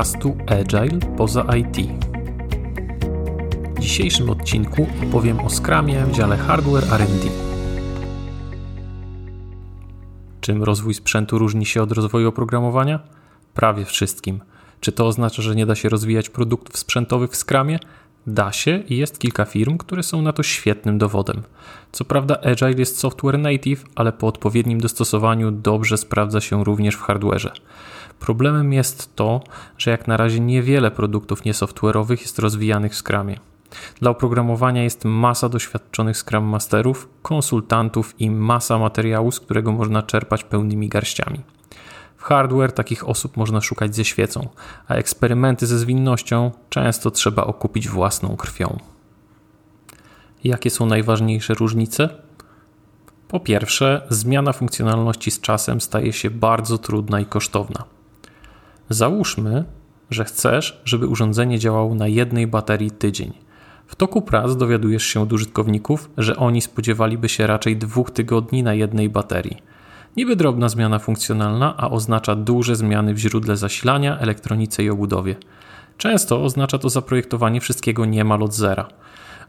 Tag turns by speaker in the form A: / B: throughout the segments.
A: podcastu Agile poza IT. W dzisiejszym odcinku opowiem o Scrumie w dziale Hardware R&D. Czym rozwój sprzętu różni się od rozwoju oprogramowania? Prawie wszystkim. Czy to oznacza, że nie da się rozwijać produktów sprzętowych w Scrumie? Da się i jest kilka firm, które są na to świetnym dowodem. Co prawda Agile jest software native, ale po odpowiednim dostosowaniu dobrze sprawdza się również w hardwareze. Problemem jest to, że jak na razie niewiele produktów niesoftware'owych jest rozwijanych w Scrumie. Dla oprogramowania jest masa doświadczonych Scrum Masterów, konsultantów i masa materiału, z którego można czerpać pełnymi garściami. W hardware takich osób można szukać ze świecą, a eksperymenty ze zwinnością często trzeba okupić własną krwią. Jakie są najważniejsze różnice? Po pierwsze, zmiana funkcjonalności z czasem staje się bardzo trudna i kosztowna. Załóżmy, że chcesz, żeby urządzenie działało na jednej baterii tydzień. W toku prac dowiadujesz się od użytkowników, że oni spodziewaliby się raczej dwóch tygodni na jednej baterii. Niby drobna zmiana funkcjonalna, a oznacza duże zmiany w źródle zasilania, elektronice i obudowie. Często oznacza to zaprojektowanie wszystkiego niemal od zera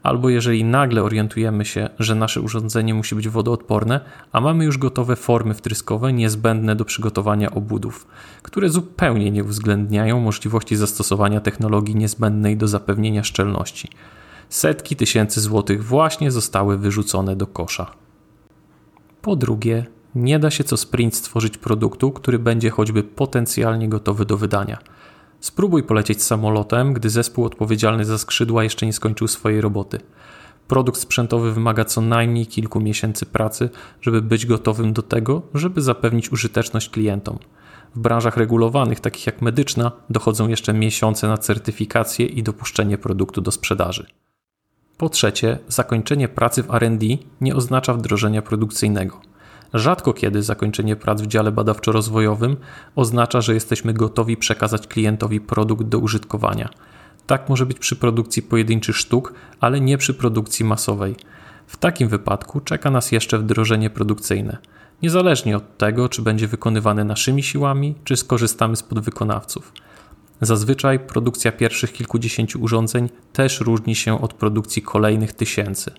A: albo jeżeli nagle orientujemy się, że nasze urządzenie musi być wodoodporne, a mamy już gotowe formy wtryskowe niezbędne do przygotowania obudów, które zupełnie nie uwzględniają możliwości zastosowania technologii niezbędnej do zapewnienia szczelności. Setki tysięcy złotych właśnie zostały wyrzucone do kosza. Po drugie, nie da się co sprint stworzyć produktu, który będzie choćby potencjalnie gotowy do wydania – Spróbuj polecieć samolotem, gdy zespół odpowiedzialny za skrzydła jeszcze nie skończył swojej roboty. Produkt sprzętowy wymaga co najmniej kilku miesięcy pracy, żeby być gotowym do tego, żeby zapewnić użyteczność klientom. W branżach regulowanych, takich jak medyczna, dochodzą jeszcze miesiące na certyfikację i dopuszczenie produktu do sprzedaży. Po trzecie, zakończenie pracy w RD nie oznacza wdrożenia produkcyjnego. Rzadko kiedy zakończenie prac w dziale badawczo-rozwojowym oznacza, że jesteśmy gotowi przekazać klientowi produkt do użytkowania. Tak może być przy produkcji pojedynczych sztuk, ale nie przy produkcji masowej. W takim wypadku czeka nas jeszcze wdrożenie produkcyjne. Niezależnie od tego, czy będzie wykonywane naszymi siłami, czy skorzystamy z podwykonawców. Zazwyczaj produkcja pierwszych kilkudziesięciu urządzeń też różni się od produkcji kolejnych tysięcy.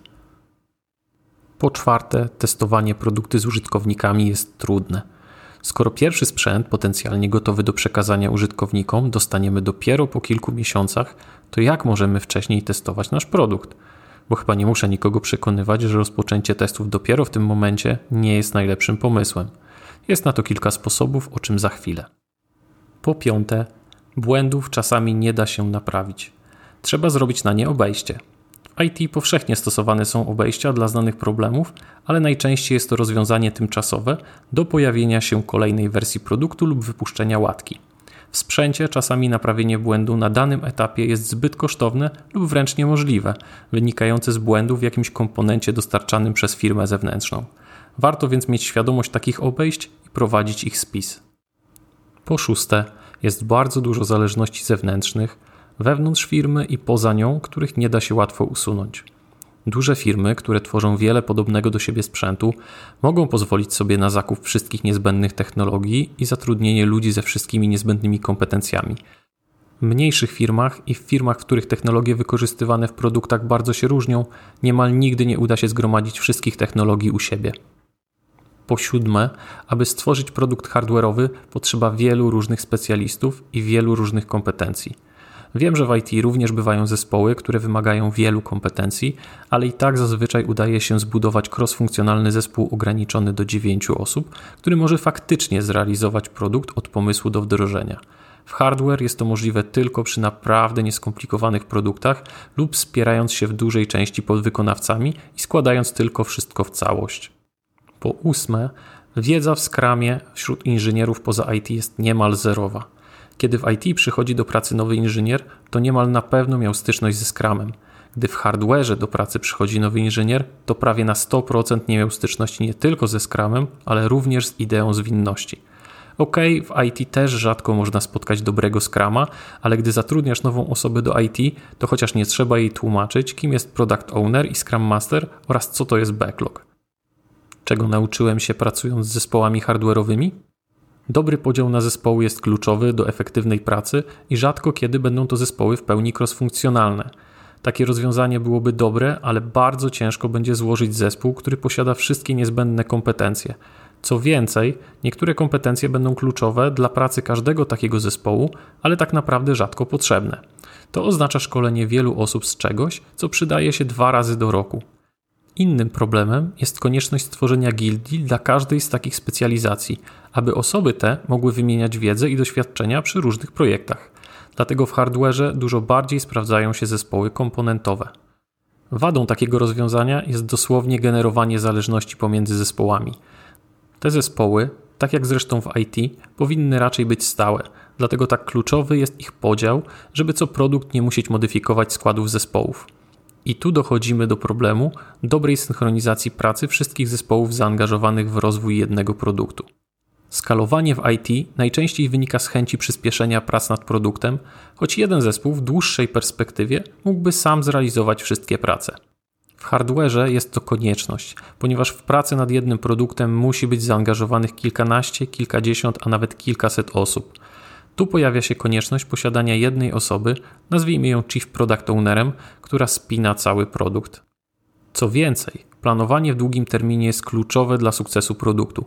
A: Po czwarte, testowanie produkty z użytkownikami jest trudne. Skoro pierwszy sprzęt, potencjalnie gotowy do przekazania użytkownikom, dostaniemy dopiero po kilku miesiącach, to jak możemy wcześniej testować nasz produkt? Bo chyba nie muszę nikogo przekonywać, że rozpoczęcie testów dopiero w tym momencie nie jest najlepszym pomysłem. Jest na to kilka sposobów, o czym za chwilę. Po piąte, błędów czasami nie da się naprawić. Trzeba zrobić na nie obejście. IT powszechnie stosowane są obejścia dla znanych problemów, ale najczęściej jest to rozwiązanie tymczasowe do pojawienia się kolejnej wersji produktu lub wypuszczenia łatki. W sprzęcie czasami naprawienie błędu na danym etapie jest zbyt kosztowne lub wręcz niemożliwe, wynikające z błędu w jakimś komponencie dostarczanym przez firmę zewnętrzną. Warto więc mieć świadomość takich obejść i prowadzić ich spis. Po szóste, jest bardzo dużo zależności zewnętrznych, wewnątrz firmy i poza nią, których nie da się łatwo usunąć. Duże firmy, które tworzą wiele podobnego do siebie sprzętu, mogą pozwolić sobie na zakup wszystkich niezbędnych technologii i zatrudnienie ludzi ze wszystkimi niezbędnymi kompetencjami. W mniejszych firmach i w firmach, w których technologie wykorzystywane w produktach bardzo się różnią, niemal nigdy nie uda się zgromadzić wszystkich technologii u siebie. Po siódme, aby stworzyć produkt hardware'owy, potrzeba wielu różnych specjalistów i wielu różnych kompetencji. Wiem, że w IT również bywają zespoły, które wymagają wielu kompetencji, ale i tak zazwyczaj udaje się zbudować cross-funkcjonalny zespół ograniczony do 9 osób, który może faktycznie zrealizować produkt od pomysłu do wdrożenia. W hardware jest to możliwe tylko przy naprawdę nieskomplikowanych produktach lub wspierając się w dużej części podwykonawcami i składając tylko wszystko w całość. Po ósme, wiedza w skramie wśród inżynierów poza IT jest niemal zerowa. Kiedy w IT przychodzi do pracy nowy inżynier, to niemal na pewno miał styczność ze Scrumem. Gdy w hardware'ze do pracy przychodzi nowy inżynier, to prawie na 100% nie miał styczności nie tylko ze Scrumem, ale również z ideą zwinności. Ok, w IT też rzadko można spotkać dobrego Scrama, ale gdy zatrudniasz nową osobę do IT, to chociaż nie trzeba jej tłumaczyć, kim jest Product Owner i Scrum Master oraz co to jest backlog. Czego nauczyłem się pracując z zespołami hardware'owymi? Dobry podział na zespoły jest kluczowy do efektywnej pracy i rzadko kiedy będą to zespoły w pełni crossfunkcjonalne. Takie rozwiązanie byłoby dobre, ale bardzo ciężko będzie złożyć zespół, który posiada wszystkie niezbędne kompetencje. Co więcej, niektóre kompetencje będą kluczowe dla pracy każdego takiego zespołu, ale tak naprawdę rzadko potrzebne. To oznacza szkolenie wielu osób z czegoś, co przydaje się dwa razy do roku. Innym problemem jest konieczność stworzenia gildii dla każdej z takich specjalizacji, aby osoby te mogły wymieniać wiedzę i doświadczenia przy różnych projektach. Dlatego w hardwareze dużo bardziej sprawdzają się zespoły komponentowe. Wadą takiego rozwiązania jest dosłownie generowanie zależności pomiędzy zespołami. Te zespoły, tak jak zresztą w IT, powinny raczej być stałe, dlatego tak kluczowy jest ich podział, żeby co produkt nie musieć modyfikować składów zespołów. I tu dochodzimy do problemu dobrej synchronizacji pracy wszystkich zespołów zaangażowanych w rozwój jednego produktu. Skalowanie w IT najczęściej wynika z chęci przyspieszenia prac nad produktem, choć jeden zespół w dłuższej perspektywie mógłby sam zrealizować wszystkie prace. W hardwareze jest to konieczność, ponieważ w pracy nad jednym produktem musi być zaangażowanych kilkanaście, kilkadziesiąt, a nawet kilkaset osób. Tu pojawia się konieczność posiadania jednej osoby, nazwijmy ją Chief Product Ownerem, która spina cały produkt. Co więcej, planowanie w długim terminie jest kluczowe dla sukcesu produktu.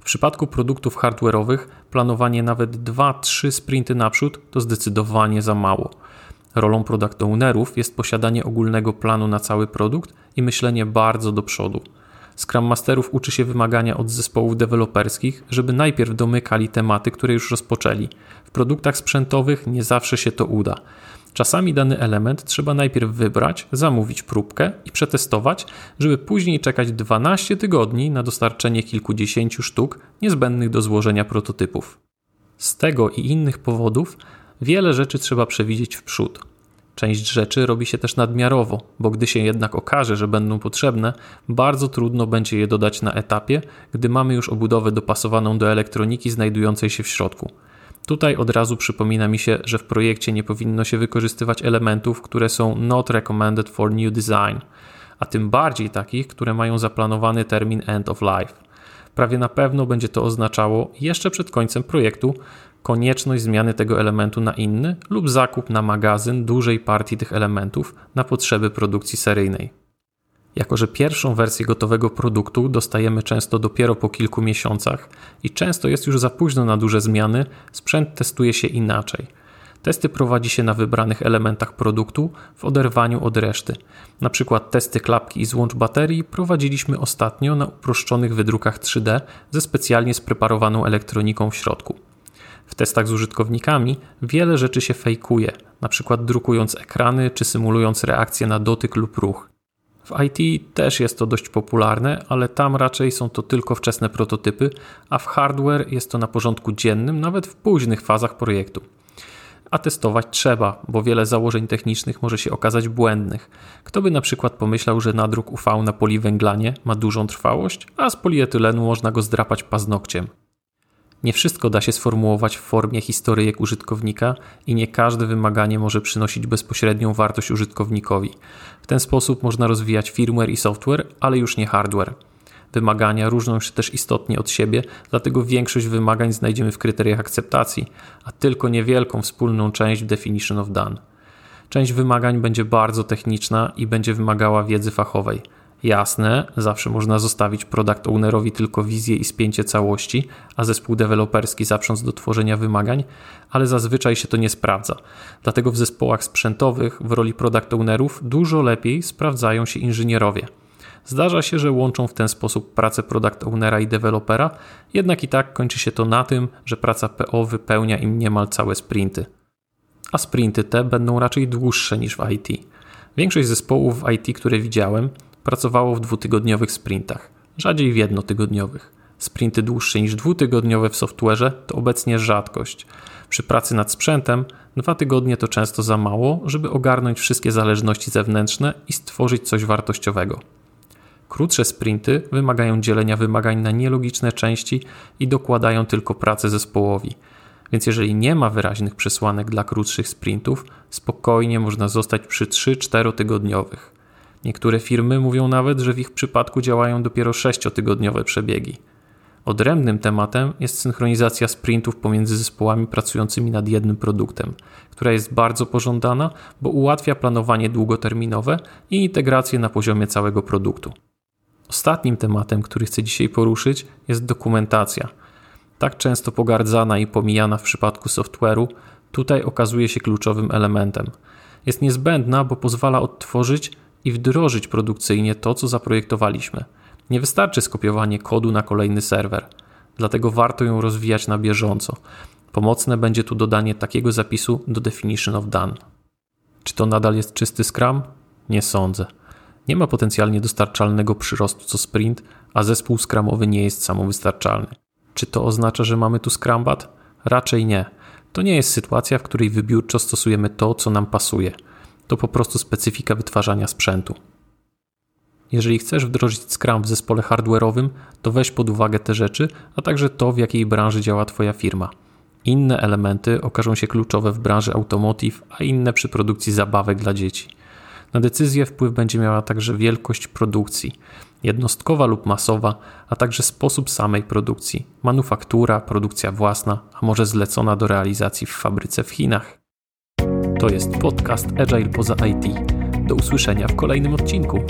A: W przypadku produktów hardware'owych planowanie nawet 2-3 sprinty naprzód to zdecydowanie za mało. Rolą product ownerów jest posiadanie ogólnego planu na cały produkt i myślenie bardzo do przodu. Scrum Masterów uczy się wymagania od zespołów deweloperskich, żeby najpierw domykali tematy, które już rozpoczęli. W produktach sprzętowych nie zawsze się to uda. Czasami dany element trzeba najpierw wybrać, zamówić próbkę i przetestować, żeby później czekać 12 tygodni na dostarczenie kilkudziesięciu sztuk niezbędnych do złożenia prototypów. Z tego i innych powodów wiele rzeczy trzeba przewidzieć w przód. Część rzeczy robi się też nadmiarowo, bo gdy się jednak okaże, że będą potrzebne, bardzo trudno będzie je dodać na etapie, gdy mamy już obudowę dopasowaną do elektroniki znajdującej się w środku. Tutaj od razu przypomina mi się, że w projekcie nie powinno się wykorzystywać elementów, które są not recommended for new design, a tym bardziej takich, które mają zaplanowany termin end of life. Prawie na pewno będzie to oznaczało jeszcze przed końcem projektu konieczność zmiany tego elementu na inny lub zakup na magazyn dużej partii tych elementów na potrzeby produkcji seryjnej. Jako, że pierwszą wersję gotowego produktu dostajemy często dopiero po kilku miesiącach i często jest już za późno na duże zmiany, sprzęt testuje się inaczej. Testy prowadzi się na wybranych elementach produktu w oderwaniu od reszty. Na przykład testy klapki i złącz baterii prowadziliśmy ostatnio na uproszczonych wydrukach 3D ze specjalnie spreparowaną elektroniką w środku. W testach z użytkownikami wiele rzeczy się fejkuje, przykład drukując ekrany czy symulując reakcję na dotyk lub ruch. W IT też jest to dość popularne, ale tam raczej są to tylko wczesne prototypy, a w hardware jest to na porządku dziennym, nawet w późnych fazach projektu. A testować trzeba, bo wiele założeń technicznych może się okazać błędnych. Kto by na przykład pomyślał, że nadruk UV na poliwęglanie ma dużą trwałość, a z polietylenu można go zdrapać paznokciem. Nie wszystko da się sformułować w formie historyjek użytkownika i nie każde wymaganie może przynosić bezpośrednią wartość użytkownikowi. W ten sposób można rozwijać firmware i software, ale już nie hardware. Wymagania różnią się też istotnie od siebie, dlatego większość wymagań znajdziemy w kryteriach akceptacji, a tylko niewielką wspólną część w Definition of Done. Część wymagań będzie bardzo techniczna i będzie wymagała wiedzy fachowej. Jasne, zawsze można zostawić product ownerowi tylko wizję i spięcie całości, a zespół deweloperski zaprząc do tworzenia wymagań, ale zazwyczaj się to nie sprawdza. Dlatego w zespołach sprzętowych w roli product ownerów dużo lepiej sprawdzają się inżynierowie. Zdarza się, że łączą w ten sposób pracę product ownera i dewelopera, jednak i tak kończy się to na tym, że praca PO wypełnia im niemal całe sprinty. A sprinty te będą raczej dłuższe niż w IT. Większość zespołów w IT, które widziałem, pracowało w dwutygodniowych sprintach, rzadziej w jednotygodniowych. Sprinty dłuższe niż dwutygodniowe w software'ze to obecnie rzadkość. Przy pracy nad sprzętem dwa tygodnie to często za mało, żeby ogarnąć wszystkie zależności zewnętrzne i stworzyć coś wartościowego. Krótsze sprinty wymagają dzielenia wymagań na nielogiczne części i dokładają tylko pracę zespołowi. Więc jeżeli nie ma wyraźnych przesłanek dla krótszych sprintów, spokojnie można zostać przy 3-4 tygodniowych. Niektóre firmy mówią nawet, że w ich przypadku działają dopiero sześciotygodniowe przebiegi. Odrębnym tematem jest synchronizacja sprintów pomiędzy zespołami pracującymi nad jednym produktem, która jest bardzo pożądana, bo ułatwia planowanie długoterminowe i integrację na poziomie całego produktu. Ostatnim tematem, który chcę dzisiaj poruszyć, jest dokumentacja. Tak często pogardzana i pomijana w przypadku software'u, tutaj okazuje się kluczowym elementem. Jest niezbędna, bo pozwala odtworzyć i wdrożyć produkcyjnie to, co zaprojektowaliśmy. Nie wystarczy skopiowanie kodu na kolejny serwer, dlatego warto ją rozwijać na bieżąco. Pomocne będzie tu dodanie takiego zapisu do Definition of Done. Czy to nadal jest czysty Scrum? Nie sądzę. Nie ma potencjalnie dostarczalnego przyrostu co sprint, a zespół skramowy nie jest samowystarczalny. Czy to oznacza, że mamy tu Scrumbat? Raczej nie. To nie jest sytuacja, w której wybiórczo stosujemy to, co nam pasuje. To po prostu specyfika wytwarzania sprzętu. Jeżeli chcesz wdrożyć Scrum w zespole hardware'owym, to weź pod uwagę te rzeczy, a także to, w jakiej branży działa Twoja firma. Inne elementy okażą się kluczowe w branży automotive, a inne przy produkcji zabawek dla dzieci. Na decyzję wpływ będzie miała także wielkość produkcji, jednostkowa lub masowa, a także sposób samej produkcji, manufaktura, produkcja własna, a może zlecona do realizacji w fabryce w Chinach. To jest podcast Agile poza IT. Do usłyszenia w kolejnym odcinku.